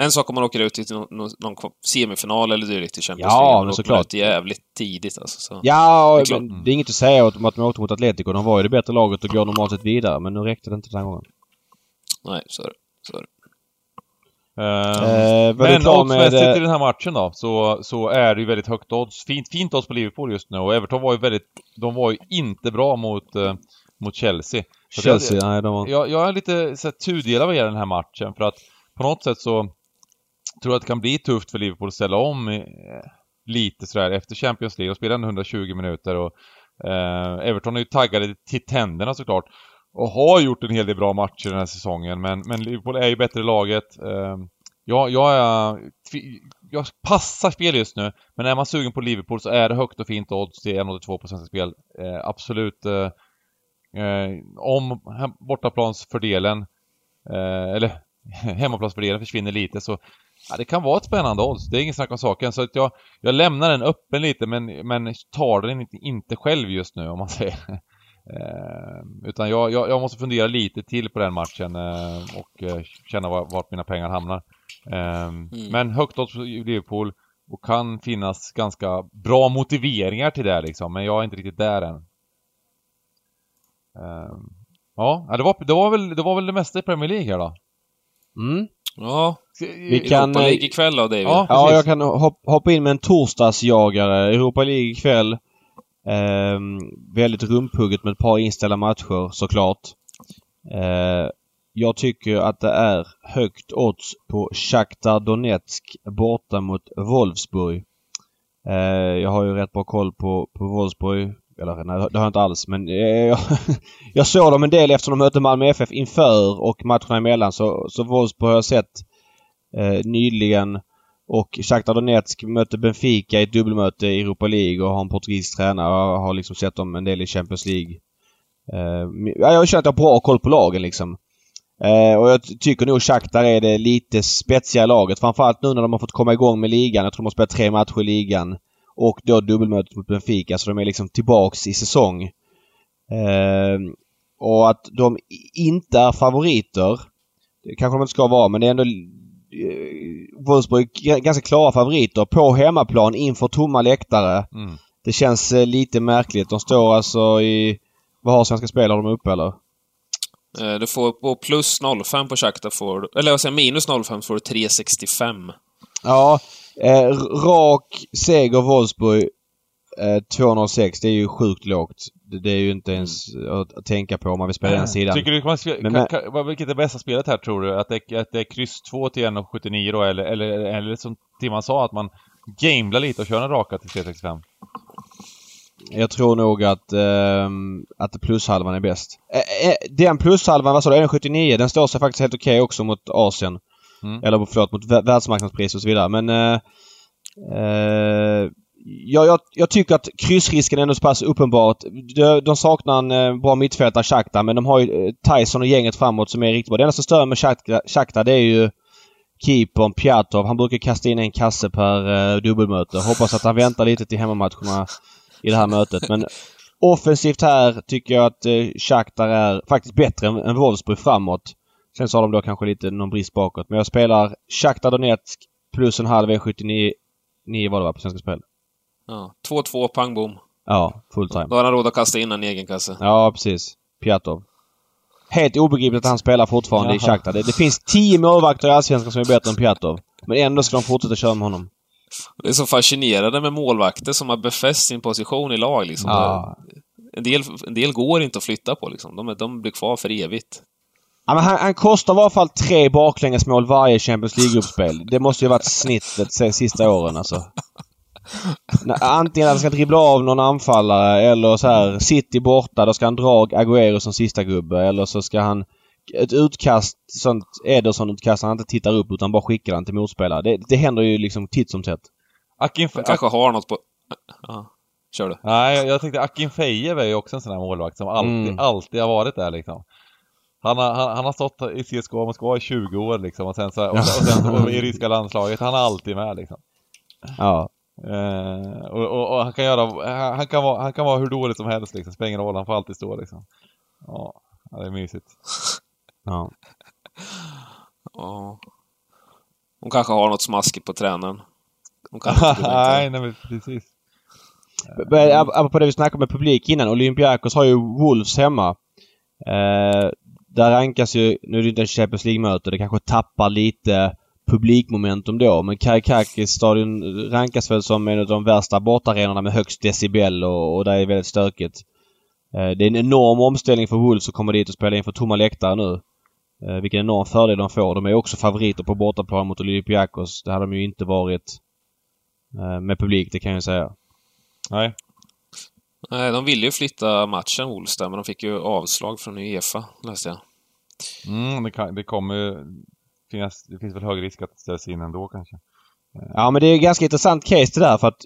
en sak om man åker ut i någon, någon semifinal eller dylikt i Champions League. Ja, men såklart. jävligt tidigt alltså. Så. Ja, det är, men det är inget att säga åt att de åkte mot Atletico. De var ju det bättre laget och går normalt sett vidare. Men nu räckte det inte den här gången. Nej, så är det. Så är det. Uh, uh, men oddsmässigt med... i den här matchen då, så, så är det ju väldigt högt odds. Fint, fint odds på Liverpool just nu och Everton var ju väldigt... De var ju inte bra mot, uh, mot Chelsea. Så Chelsea, jag, nej de var... Jag, jag är lite så tudelad vad gäller den här matchen för att på något sätt så tror jag att det kan bli tufft för Liverpool att ställa om eh, lite sådär efter Champions League. och spela 120 minuter och eh, Everton är ju taggade till tänderna såklart och har gjort en hel del bra matcher den här säsongen men, men Liverpool är ju bättre laget. Eh, jag, jag, är, jag passar spel just nu, men är man sugen på Liverpool så är det högt och fint odds till 1,82% spel. Eh, absolut. Eh, eh, om bortaplansfördelen, eh, eller hemmaplansfördelen försvinner lite så ja, det kan vara ett spännande odds. Det är ingen snack om saken. Så att jag, jag lämnar den öppen lite men, men tar den inte, inte själv just nu om man säger. Eh, utan jag, jag, jag, måste fundera lite till på den matchen eh, och eh, känna var, vart mina pengar hamnar. Eh, mm. Men högt odds Liverpool och kan finnas ganska bra motiveringar till det liksom, men jag är inte riktigt där än. Eh, ja, det var, det, var väl, det var väl det mesta i Premier League här då? Mm. Ja, vi kan... Europa League ikväll då, David? Ja, ja jag kan hoppa in med en torsdagsjagare. Europa League ikväll. Eh, väldigt rumphugget med ett par inställda matcher såklart. Eh, Jag tycker att det är högt odds på Shakhtar Donetsk borta mot Wolfsburg. Eh, jag har ju rätt bra koll på, på Wolfsburg. Eller nej, det har jag inte alls men eh, jag såg dem en del eftersom de mötte Malmö FF inför och matcherna emellan så, så Wolfsburg har jag sett eh, nyligen. Och Shakhtar Donetsk mötte Benfica i ett dubbelmöte i Europa League och har en portugisisk tränare. Jag har liksom sett dem en del i Champions League. Eh, jag känner att jag har bra koll på lagen liksom. Eh, och jag tycker nog Shakhtar är det lite spetsiga laget. Framförallt nu när de har fått komma igång med ligan. Jag tror de har spelat tre matcher i ligan. Och då dubbelmötet mot Benfica så de är liksom tillbaks i säsong. Eh, och att de inte är favoriter. Det kanske de inte ska vara men det är ändå Wolfsburg ganska klara favoriter på hemmaplan inför tomma läktare. Mm. Det känns eh, lite märkligt. De står alltså i... Vad har Svenska Spel? Har de uppe eller? Eh, du får på plus 05 på Shakhtar får eller jag säger minus 05 får du 365. Ja. Eh, rak seger Wolfsburg eh, 206. Det är ju sjukt lågt. Det, det är ju inte ens att, att, tänka på om man vill spela den sidan. Tycker du man ska, men, kan, kan, vilket är bästa spelet här tror du? Att det, att det är kryss 2 till 1,79 då eller, eller, eller som Timman sa att man gamblar lite och kör en raka till 365? Jag tror nog att, eh, att plushalvan är bäst. Eh, eh, den plushalvan, vad sa du, 1,79 den står sig faktiskt helt okej okay också mot Asien. Mm. Eller förlåt, mot världsmarknadspris och så vidare. Men eh, eh, jag, jag, jag, tycker att kryssrisken är ändå så pass uppenbart. De, de saknar en eh, bra mittfältare, Shakhtar, men de har ju eh, Tyson och gänget framåt som är riktigt bra. Det enda som stör med Shakhtar, det är ju keepern Pjatov. Han brukar kasta in en kasse per uh, dubbelmöte. Hoppas att han väntar lite till hemmamatcherna i det här mötet. Men offensivt här tycker jag att eh, Shakhtar är faktiskt bättre än, än Wolfsburg framåt. Sen så har de då kanske lite någon brist bakåt. Men jag spelar Shakhtar Donetsk plus en halv E79 9 var det va, på Svenska Spel? Ja. 2-2, pang bom. Ja, full time. Då har han råd att kasta in en egen kasse. Ja, precis. Pjatov. Helt obegripligt att han spelar fortfarande Jaha. i Shakhtar. Det, det finns tio målvakter i Allsvenskan som är bättre än Pjatov. Men ändå ska de fortsätta köra med honom. Det är så fascinerande med målvakter som har befäst sin position i lag liksom. Ja. En, del, en del går inte att flytta på liksom. De, de blir kvar för evigt. Ja, men han, han kostar i alla fall tre baklängesmål varje Champions League-gruppspel. Det måste ju varit snittet de sista åren alltså. Antingen att han ska dribbla av någon anfallare eller så här City borta, då ska han dra Agüero som sista gubbe eller så ska han ett utkast, sånt Ederson-utkast, han inte tittar upp utan bara skickar den till motspelare. Det, det händer ju liksom titt som tätt. Akin Han kanske har något på... Ja, kör du. Nej, jag, jag tänkte Akin Fejev är ju också en sån här målvakt som alltid, mm. alltid har varit där liksom. Han har, han, han, har stått i CSKA Moskva i 20 år liksom och sen så, och, och sen så i ryska landslaget, han är alltid med liksom. Ja. Eh, och, och, och, han kan göra, han, han, kan vara, han kan vara hur dålig som helst liksom, spelar ingen roll, han får alltid stå liksom. Ja, det är mysigt. Ja. Ja. Hon kanske har något smaskigt på tränaren. Hon kanske nej, nej men precis. Apropå det vi snackade med publik innan. Olympiakos har ju Wolves hemma. Eh, där rankas ju, nu är det inte en Champions League-möte, det kanske tappar lite publikmomentum då. Men Karikakis stadion rankas väl som en av de värsta bortarenorna med högst decibel och, och där är väldigt stökigt. Eh, det är en enorm omställning för Wolves att komma dit och spela inför tomma läktare nu. Eh, vilken enorm fördel de får. De är också favoriter på bortaplan mot Olympiakos. Det hade de ju inte varit eh, med publik, det kan jag säga. Nej. Nej, de ville ju flytta matchen, Wolves där, men de fick ju avslag från Uefa, läste jag. Mm, det, kan, det kommer ju finnas, det finns väl hög risk att det ställs in ändå kanske. Ja, men det är ett ganska intressant case det där för att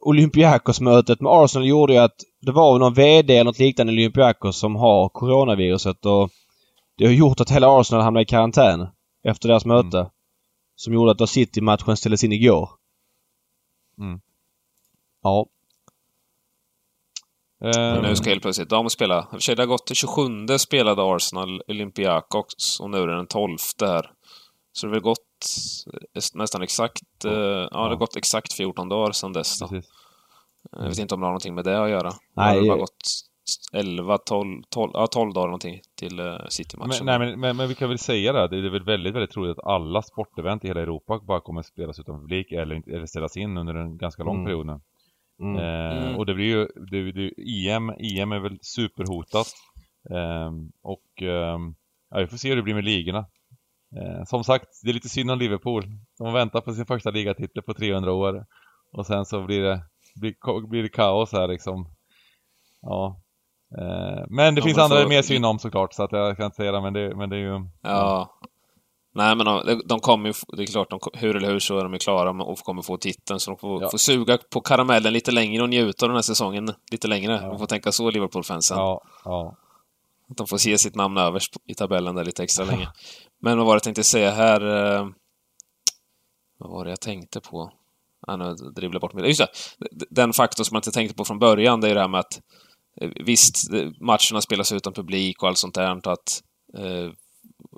Olympiakos-mötet med Arsenal gjorde ju att det var någon VD eller något liknande i Olympiakos som har coronaviruset och det har gjort att hela Arsenal hamnade i karantän efter deras möte. Mm. Som gjorde att då City-matchen ställdes in igår. Mm. Ja. Men nu ska helt plötsligt de spela. I och för sig, det har gått till 27 spelade Arsenal Olympiakos och nu är det den 12 här. Så det har väl gått nästan exakt, ja. Eh, ja, det har gått exakt 14 dagar sedan dess. Då. Jag vet inte om det har någonting med det att göra. Nej. Det har bara gått 11, 12, 12, ja, 12 dagar någonting till City-matchen. Men, nej, men, men, vi kan väl säga det, det är väl väldigt, väldigt troligt att alla sportevent i hela Europa bara kommer att spelas utan publik eller, eller ställas in under en ganska lång mm. period nu. Mm. Eh, mm. Och det blir ju, det, det, EM, EM är väl superhotat. Eh, och eh, ja, vi får se hur det blir med ligorna. Eh, som sagt, det är lite synd om Liverpool. De väntar på sin första ligatitel på 300 år. Och sen så blir det, blir, blir det kaos här liksom. Ja. Eh, men det ja, finns andra får... mer synd om såklart, så att jag kan inte säga det, men det, men det är ju... Ja. Nej men de, de kommer ju, det är klart, de, hur eller hur så är de ju klara och kommer få titeln, så de får, ja. får suga på karamellen lite längre och njuta av den här säsongen lite längre. Ja. De får tänka så, Liverpool-fansen. Ja, ja. Att de får se sitt namn överst i tabellen där lite extra länge. Men vad var det jag tänkte säga här? Eh, vad var det jag tänkte på? Ah, nu dribblar bort mig. Just det! Den faktor som man inte tänkte på från början, det är det här med att eh, Visst, matcherna spelas utan publik och allt sånt där. Att, eh,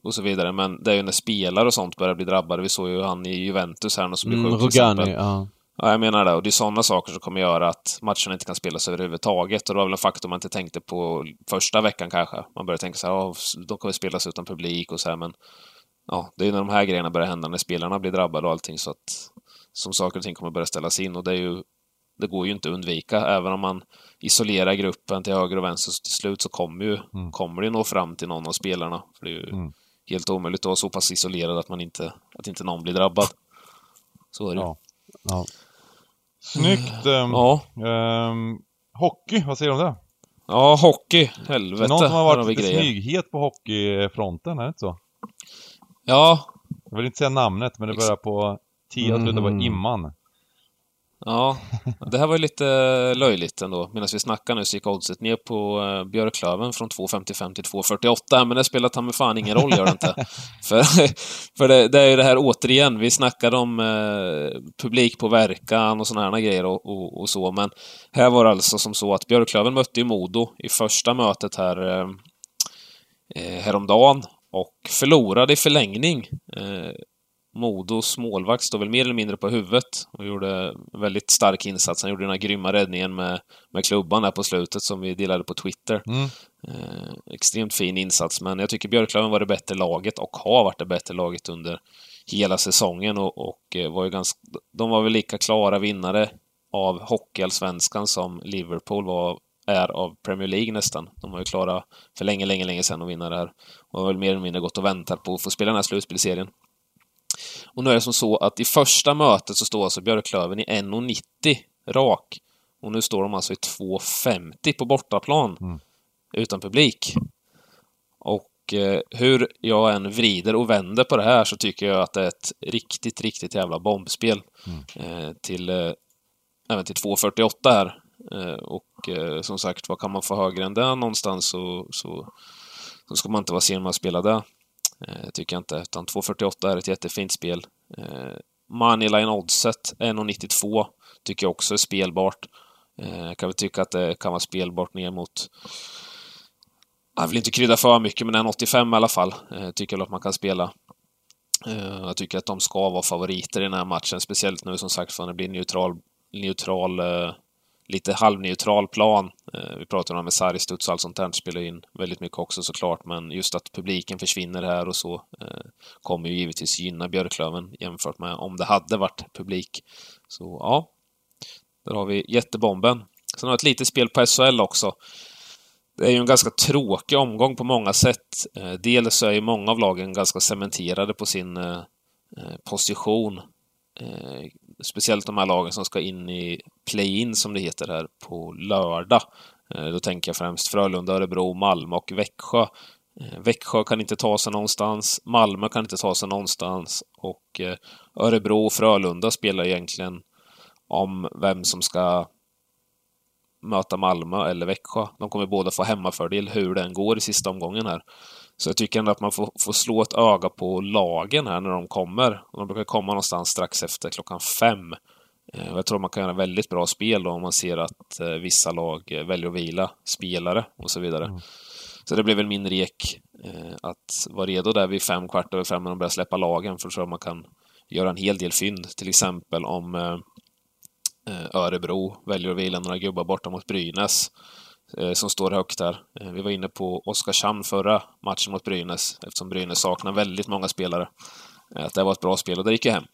och så vidare. Men det är ju när spelare och sånt börjar bli drabbade. Vi såg ju han i Juventus här som blev mm, sjuk till exempel. Ja. Ja, jag menar det. Och det är sådana saker som kommer göra att matcherna inte kan spelas överhuvudtaget. Och det var väl en faktor man inte tänkte på första veckan kanske. Man började tänka så här, oh, de kommer spelas utan publik och så här, men ja, det är när de här grejerna börjar hända, när spelarna blir drabbade och allting så att som saker och ting kommer börja ställas in och det är ju det går ju inte att undvika. Även om man isolerar gruppen till höger och vänster så till slut så kommer, ju, mm. kommer det nå fram till någon av spelarna. För det är ju mm. helt omöjligt att vara så pass isolerad att man inte, att inte någon blir drabbad. Så är det ja. ja. Snyggt! Um, ja. Um, hockey, vad säger du om det? Ja, hockey. Helvete. Någon som har varit lite smyghet på hockeyfronten, är det inte så? Ja. Jag vill inte säga namnet, men det börjar på T och slutar på mm. imman. Ja, det här var ju lite löjligt ändå. Medan vi snackar nu så gick oddset ner på uh, Björklöven från 2.55 till 2.48, men det spelar ta mig fan ingen roll, gör det inte. för för det, det, är ju det här återigen, vi snackade om uh, publikpåverkan och sådana här grejer och, och, och, så, men här var det alltså som så att Björklöven mötte ju Modo i första mötet här uh, häromdagen och förlorade i förlängning. Modos målvakt står väl mer eller mindre på huvudet och gjorde en väldigt stark insats. Han gjorde den här grymma räddningen med, med klubban där på slutet som vi delade på Twitter. Mm. Eh, extremt fin insats, men jag tycker Björklöven var det bättre laget och har varit det bättre laget under hela säsongen och, och eh, var ju ganska... De var väl lika klara vinnare av Hockeyallsvenskan som Liverpool var är av Premier League nästan. De var ju klara för länge, länge, länge sedan att vinna det här. Och har väl mer eller mindre gått och väntat på att få spela den här slutspelserien. Och nu är det som så att i första mötet så står alltså Björklöven i 1,90 rak. Och nu står de alltså i 2,50 på bortaplan. Mm. Utan publik. Och eh, hur jag än vrider och vänder på det här så tycker jag att det är ett riktigt, riktigt jävla bombspel. Mm. Eh, till eh, även till 2,48 här. Eh, och eh, som sagt, vad kan man få högre än det någonstans så, så, så ska man inte vara sen med att spela det. Eh, tycker jag inte, utan 2.48 är ett jättefint spel. Eh, Moneyline oddset 1.92 tycker jag också är spelbart. Eh, jag kan väl tycka att det kan vara spelbart ner mot jag vill inte krydda för mycket, men 1,85 i alla fall eh, tycker jag att man kan spela. Eh, jag tycker att de ska vara favoriter i den här matchen, speciellt nu som sagt för det blir neutral, neutral eh, lite halvneutral plan. Eh, vi pratade om med sargstuds och allt sånt där, spelar in väldigt mycket också såklart, men just att publiken försvinner här och så eh, kommer ju givetvis gynna Björklöven jämfört med om det hade varit publik. Så ja, där har vi jättebomben. Sen har vi ett litet spel på SHL också. Det är ju en ganska tråkig omgång på många sätt. Eh, dels så är ju många av lagen ganska cementerade på sin position speciellt de här lagen som ska in i play-in som det heter här på lördag. Eh, då tänker jag främst Frölunda, Örebro, Malmö och Växjö. Eh, Växjö kan inte ta sig någonstans, Malmö kan inte ta sig någonstans och eh, Örebro och Frölunda spelar egentligen om vem som ska möta Malmö eller Växjö. De kommer båda få hemmafördel hur den går i sista omgången här. Så jag tycker ändå att man får, får slå ett öga på lagen här när de kommer. De brukar komma någonstans strax efter klockan fem. Eh, jag tror man kan göra väldigt bra spel då om man ser att eh, vissa lag eh, väljer att vila spelare och så vidare. Mm. Så det blir väl min rek att vara redo där vid fem, kvart över fem när de börjar släppa lagen, för då tror jag man kan göra en hel del fynd. Till exempel om Örebro väljer att vila några gubbar borta mot Brynäs Eh, som står högt där. Eh, vi var inne på Oskarshamn förra matchen mot Brynäs, eftersom Brynäs saknar väldigt många spelare. Eh, att det var ett bra spel och det gick ju hem.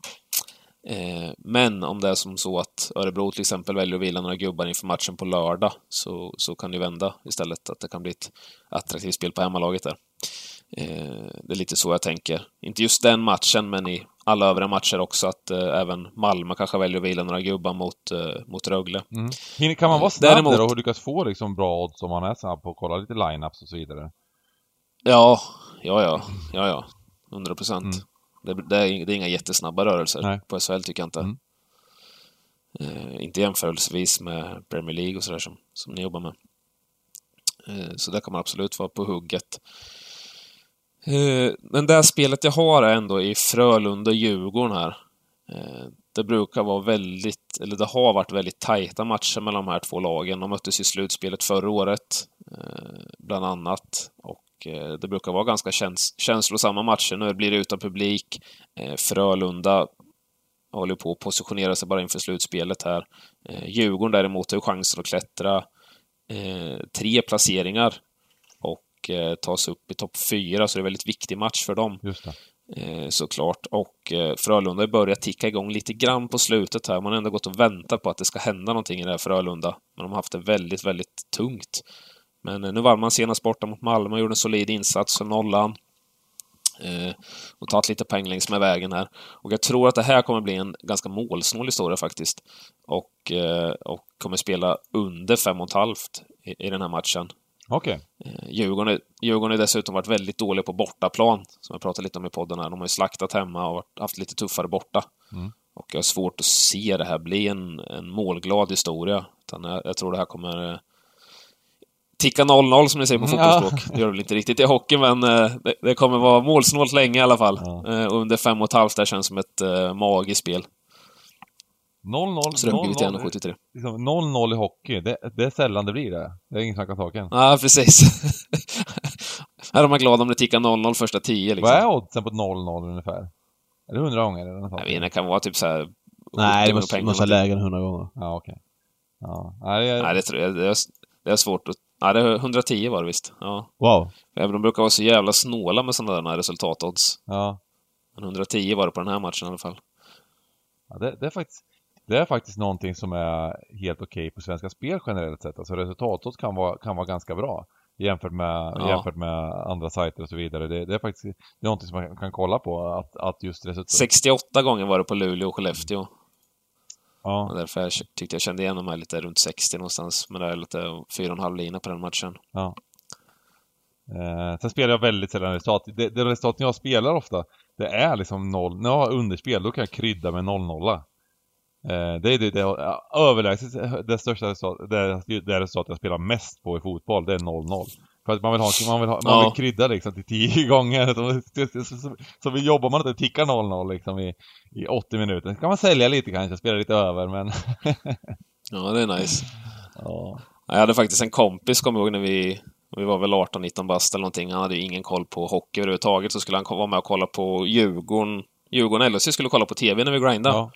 Men om det är som så att Örebro till exempel väljer att vila några gubbar inför matchen på lördag så, så kan det vända istället, att det kan bli ett attraktivt spel på hemmalaget där. Eh, det är lite så jag tänker. Inte just den matchen, men i alla övriga matcher också, att eh, även Malmö kanske väljer att vila några gubbar mot, eh, mot Rögle. Mm. Kan man vara snabb Däremot... där och lyckas få liksom bra odds om man är snabb på att kolla lite lineups och så vidare? Ja, ja, ja, ja, ja. 100 procent. Mm. Det, det, är, det är inga jättesnabba rörelser Nej. på SHL, tycker jag inte. Mm. Eh, inte jämförelsevis med Premier League och sådär som, som ni jobbar med. Eh, så där kan man absolut vara på hugget. Eh, men det spelet jag har är ändå i Frölunda-Djurgården här. Eh, det brukar vara väldigt, eller det har varit väldigt tajta matcher mellan de här två lagen. De möttes i slutspelet förra året, eh, bland annat. Och det brukar vara ganska käns känslosamma matcher. Nu blir det utan publik. Frölunda håller på att positionera sig bara inför slutspelet här. Djurgården däremot har ju chansen att klättra tre placeringar och eh, tas upp i topp fyra, så det är en väldigt viktig match för dem. Just eh, såklart. Och eh, Frölunda har börjat ticka igång lite grann på slutet här. Man har ändå gått och väntat på att det ska hända någonting i det här Frölunda. Men de har haft det väldigt, väldigt tungt. Men nu vann man senast borta mot Malmö och gjorde en solid insats som nollan. Eh, och tagit lite poäng längs med vägen här. Och jag tror att det här kommer bli en ganska målsnål historia faktiskt. Och, eh, och kommer spela under fem och ett halvt i, i den här matchen. Okej. Okay. Eh, Djurgården, Djurgården har dessutom varit väldigt dåliga på bortaplan, som jag pratade lite om i podden här. De har ju slaktat hemma och haft lite tuffare borta. Mm. Och jag har svårt att se det här bli en, en målglad historia. Utan jag, jag tror det här kommer eh, ticka 0-0 som ni säger på fotbollsspråk. Ja. Det gör det väl inte riktigt i hockey, men eh, det, det, kommer vara målsnålt länge i alla fall. Ja. under fem och ett halvt där känns som ett magiskt spel. 0-0, Så det har blivit 1,73. Liksom 0-0 i hockey, det, det, är sällan det blir det. Det är ingen snack om saken. Ja, precis. Här är man glad om det tickar 0-0 första 10 liksom. Vad är oddsen på 0-0 ungefär? Är det 100 gånger eller något Jag vet inte, det kan vara typ såhär... Nej, det måste, måste vara lägre än 100 gånger. Ja, okej. Okay. Ja. Nej, det, Nej, det tror jag. Det är, det är svårt att... Nej, det är 110 var det visst. Ja. Wow. de brukar vara så jävla snåla med sådana där resultatodds. Ja. Men 110 var det på den här matchen i alla fall. Ja, det, det är faktiskt... Det är faktiskt någonting som är helt okej okay på Svenska Spel generellt sett. Alltså resultatet kan vara, kan vara ganska bra jämfört med, ja. jämfört med andra sajter och så vidare. Det, det, är faktiskt det är någonting som man kan kolla på, att, att just resultatet... 68 gånger var det på Luleå och Skellefteå. Ja. Och därför jag tyckte jag kände igen de här lite runt 60 någonstans. Men det är lite 4,5 lina på den matchen. Ja. Eh, sen spelar jag väldigt sällan resultat. Det, det resultat jag spelar ofta, det är liksom noll. När jag har underspel, då kan jag krydda med 0-0. Eh, det är det, det överlägset det största resultatet, det, det resultat jag spelar mest på i fotboll, det är 0-0. För att man vill ha, man vill, ha, man vill ja. krydda liksom till 10 gånger. Så, så, så, så vi jobbar man inte tickar 0-0 liksom i, i 80 minuter. Så kan man sälja lite kanske, spela lite över men... ja, det är nice. Ja. Jag hade faktiskt en kompis, kommer ihåg när vi vi var väl 18-19 bast eller någonting. Han hade ju ingen koll på hockey överhuvudtaget. Så skulle han vara med och kolla på Djurgården. Djurgården LHC skulle kolla på TV när vi grindade. Ja.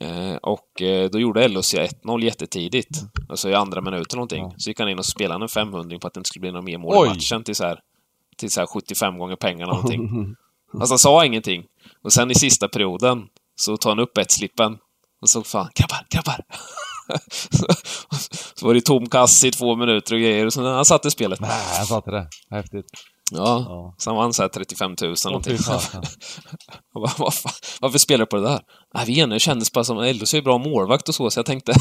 Eh, och eh, då gjorde LHC 1-0 jättetidigt. Alltså i andra minuten någonting. Ja. Så gick han in och spelade en 500 på att det inte skulle bli några mer mål Oj. i matchen till så här, till så här 75 gånger pengarna någonting. alltså han sa ingenting. Och sen i sista perioden så tar han upp ett slippen och så fan, grabbar, grabbar! så var det tom kass i två minuter och grejer och så han satte spelet. Nej, han satte det. Häftigt. Ja, ja. så han vann så 35 000 någonting. varför, varför spelar du på det där? Nej, vi det kändes bara som LHC är bra målvakt och så, så jag tänkte...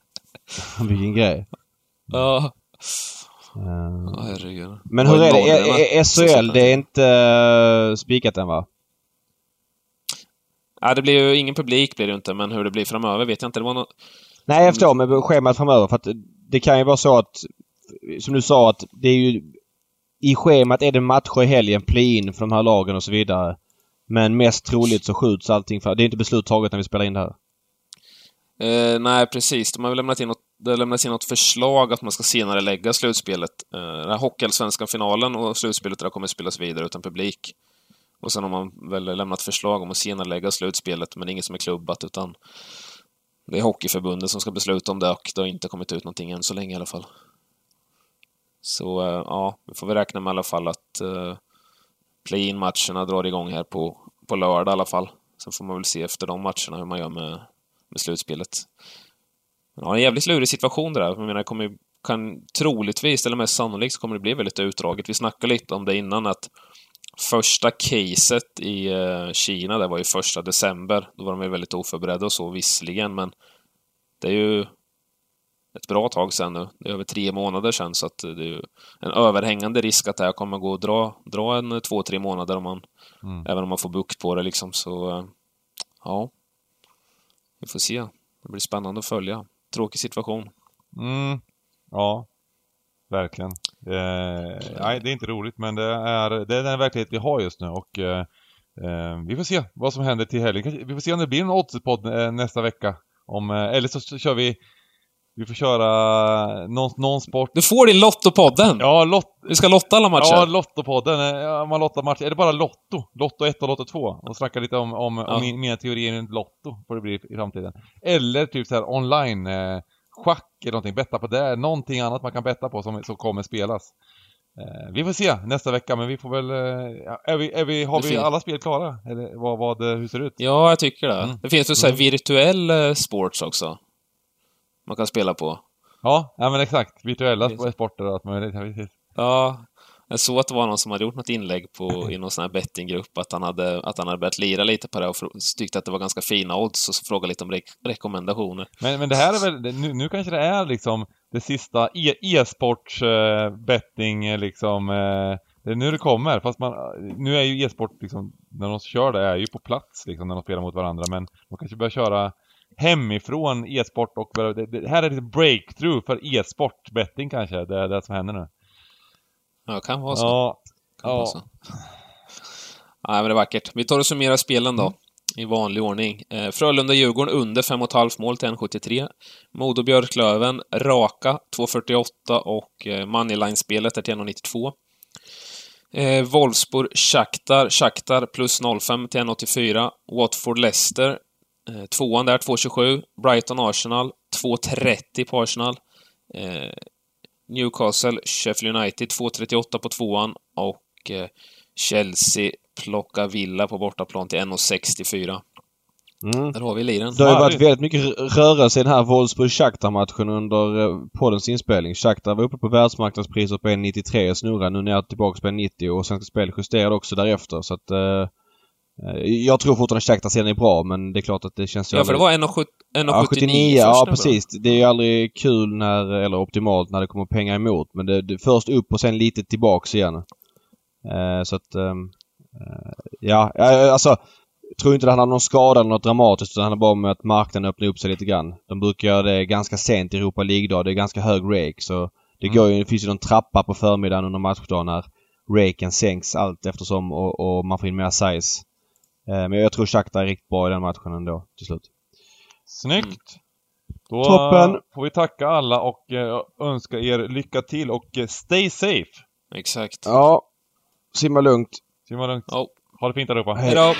Vilken grej. Ja. Uh, herregud. Men hur är det? SHL, det är inte uh, spikat än va? Ja, det blir ju ingen publik blir det inte, men hur det blir framöver vet jag inte. Det var något... Nej, jag förstår med schemat framöver för att det kan ju vara så att som du sa att det är ju i schemat är det matcher i helgen, play-in för de här lagen och så vidare. Men mest troligt så skjuts allting för... Det är inte beslut taget när vi spelar in det här. Eh, nej, precis. De har väl lämnat in något, det har lämnats in något förslag att man ska senare lägga slutspelet. Eh, den här Hockeyallsvenskan finalen och slutspelet där kommer spelas vidare utan publik. Och sen har man väl lämnat förslag om att senare lägga slutspelet, men det är inget som är klubbat, utan det är Hockeyförbundet som ska besluta om det och det har inte kommit ut någonting än så länge i alla fall. Så eh, ja, vi får väl räkna med i alla fall att eh, uh, play-in-matcherna drar igång här på, på lördag i alla fall. Sen får man väl se efter de matcherna hur man gör med, med slutspelet. Ja, en jävligt lurig situation det där. Jag menar, kommer, kan troligtvis, eller mest sannolikt, så kommer det bli väldigt utdraget. Vi snackade lite om det innan, att första caset i uh, Kina, det var ju första december. Då var de ju väldigt oförberedda och så visserligen, men det är ju ett bra tag sedan nu. Det är över tre månader sedan, så att det är en överhängande risk att det här kommer gå att dra, dra en två, tre månader om man, mm. även om man får bukt på det liksom. Så, uh, ja. Vi får se. Det blir spännande att följa. Tråkig situation. Mm. Ja, verkligen. Eh, nej, det är inte roligt men det är, det är den verklighet vi har just nu och eh, eh vi får se vad som händer till helgen. Vi får se om det blir en oddspodd eh, nästa vecka. Om, eh, eller så kör vi vi får köra någon, någon sport. Du får din Lottopodden! Ja, lot... Vi ska lotta alla matcher. Ja, Lottopodden. Ja, man lottar matcher. Är det bara Lotto? Lotto 1 och Lotto 2? Och snacka lite om, om, ja. om mina teorier runt Lotto, får det bli i framtiden. Eller typ så här online eh, schack eller någonting, betta på det, någonting annat man kan betta på som, som kommer spelas. Eh, vi får se nästa vecka, men vi får väl... Eh, är vi, är vi, har vi alla spel klara? Eller vad, vad, hur ser det ut? Ja, jag tycker det. Mm. Det finns väl mm. virtuell eh, sports också? Man kan spela på. Ja, ja men exakt. Virtuella sporter och allt möjligt. Ja, jag såg att det var någon som hade gjort något inlägg på, i någon sån här bettinggrupp, att han hade, att han hade börjat lira lite på det och tyckte att det var ganska fina odds och så frågade lite om re rekommendationer. Men, men det här är väl, nu, nu kanske det är liksom det sista e, e-sports eh, betting eh, liksom, eh, det är nu det kommer, fast man, nu är ju e-sport liksom, när de kör det är ju på plats liksom när de spelar mot varandra, men de kanske börjar köra hemifrån e-sport och det, det här är lite breakthrough för e-sport betting kanske, det är det som händer nu. Ja, kan vara så. Ja. Kan ja. Vara så. Nej, men det är vackert. Vi tar och summerar spelen då. Mm. I vanlig ordning. Eh, Frölunda-Djurgården under 5,5 mål till 1,73. Modo-Björklöven raka 2,48 och eh, Moneyline-spelet är till 1,92. Eh, Wolfsburg-Shakhtar, Shakhtar plus 0,5 till 1,84. Watford-Leicester, tvåan där 2,27. Brighton-Arsenal, 2,30 på Arsenal. Eh, Newcastle, Sheffield United 2.38 på tvåan och eh, Chelsea plockar Villa på bortaplan till 1.64. Mm. Där har vi liren. Det har ju varit väldigt mycket rörelse i den här Wolfsburg-Shakhtar-matchen under eh, poddens inspelning. Shakhtar var uppe på världsmarknadspriset på 1,93 och snurrar nu ner tillbaka på 1,90 och Svenska Spel justerade också därefter så att eh, Eh, jag tror fortfarande Shakhtar serien är bra men det är klart att det känns ju Ja, för det var 1,79 ja, 79, ja, precis. Det är ju aldrig kul när, eller optimalt när det kommer pengar emot. Men det, det först upp och sen lite tillbaks igen. Eh, så att... Ehm, eh, ja, alltså... Jag tror inte det handlar om någon skada eller något dramatiskt utan det handlar bara om att marknaden öppnar upp sig lite grann. De brukar göra det ganska sent i Europa League-dag. Det är ganska hög rake så det mm. går ju, det finns ju någon trappa på förmiddagen under matchdagen när raken sänks allt eftersom och, och man får in mer size. Eh, men jag tror Shakhtar är riktigt bra i den matchen ändå till slut. Snyggt! Mm. Då Toppen. får vi tacka alla och eh, önska er lycka till och eh, stay safe! Exakt. Ja. Simma lugnt. Simma lugnt. Oh. Ha det fint allihopa. Hej då!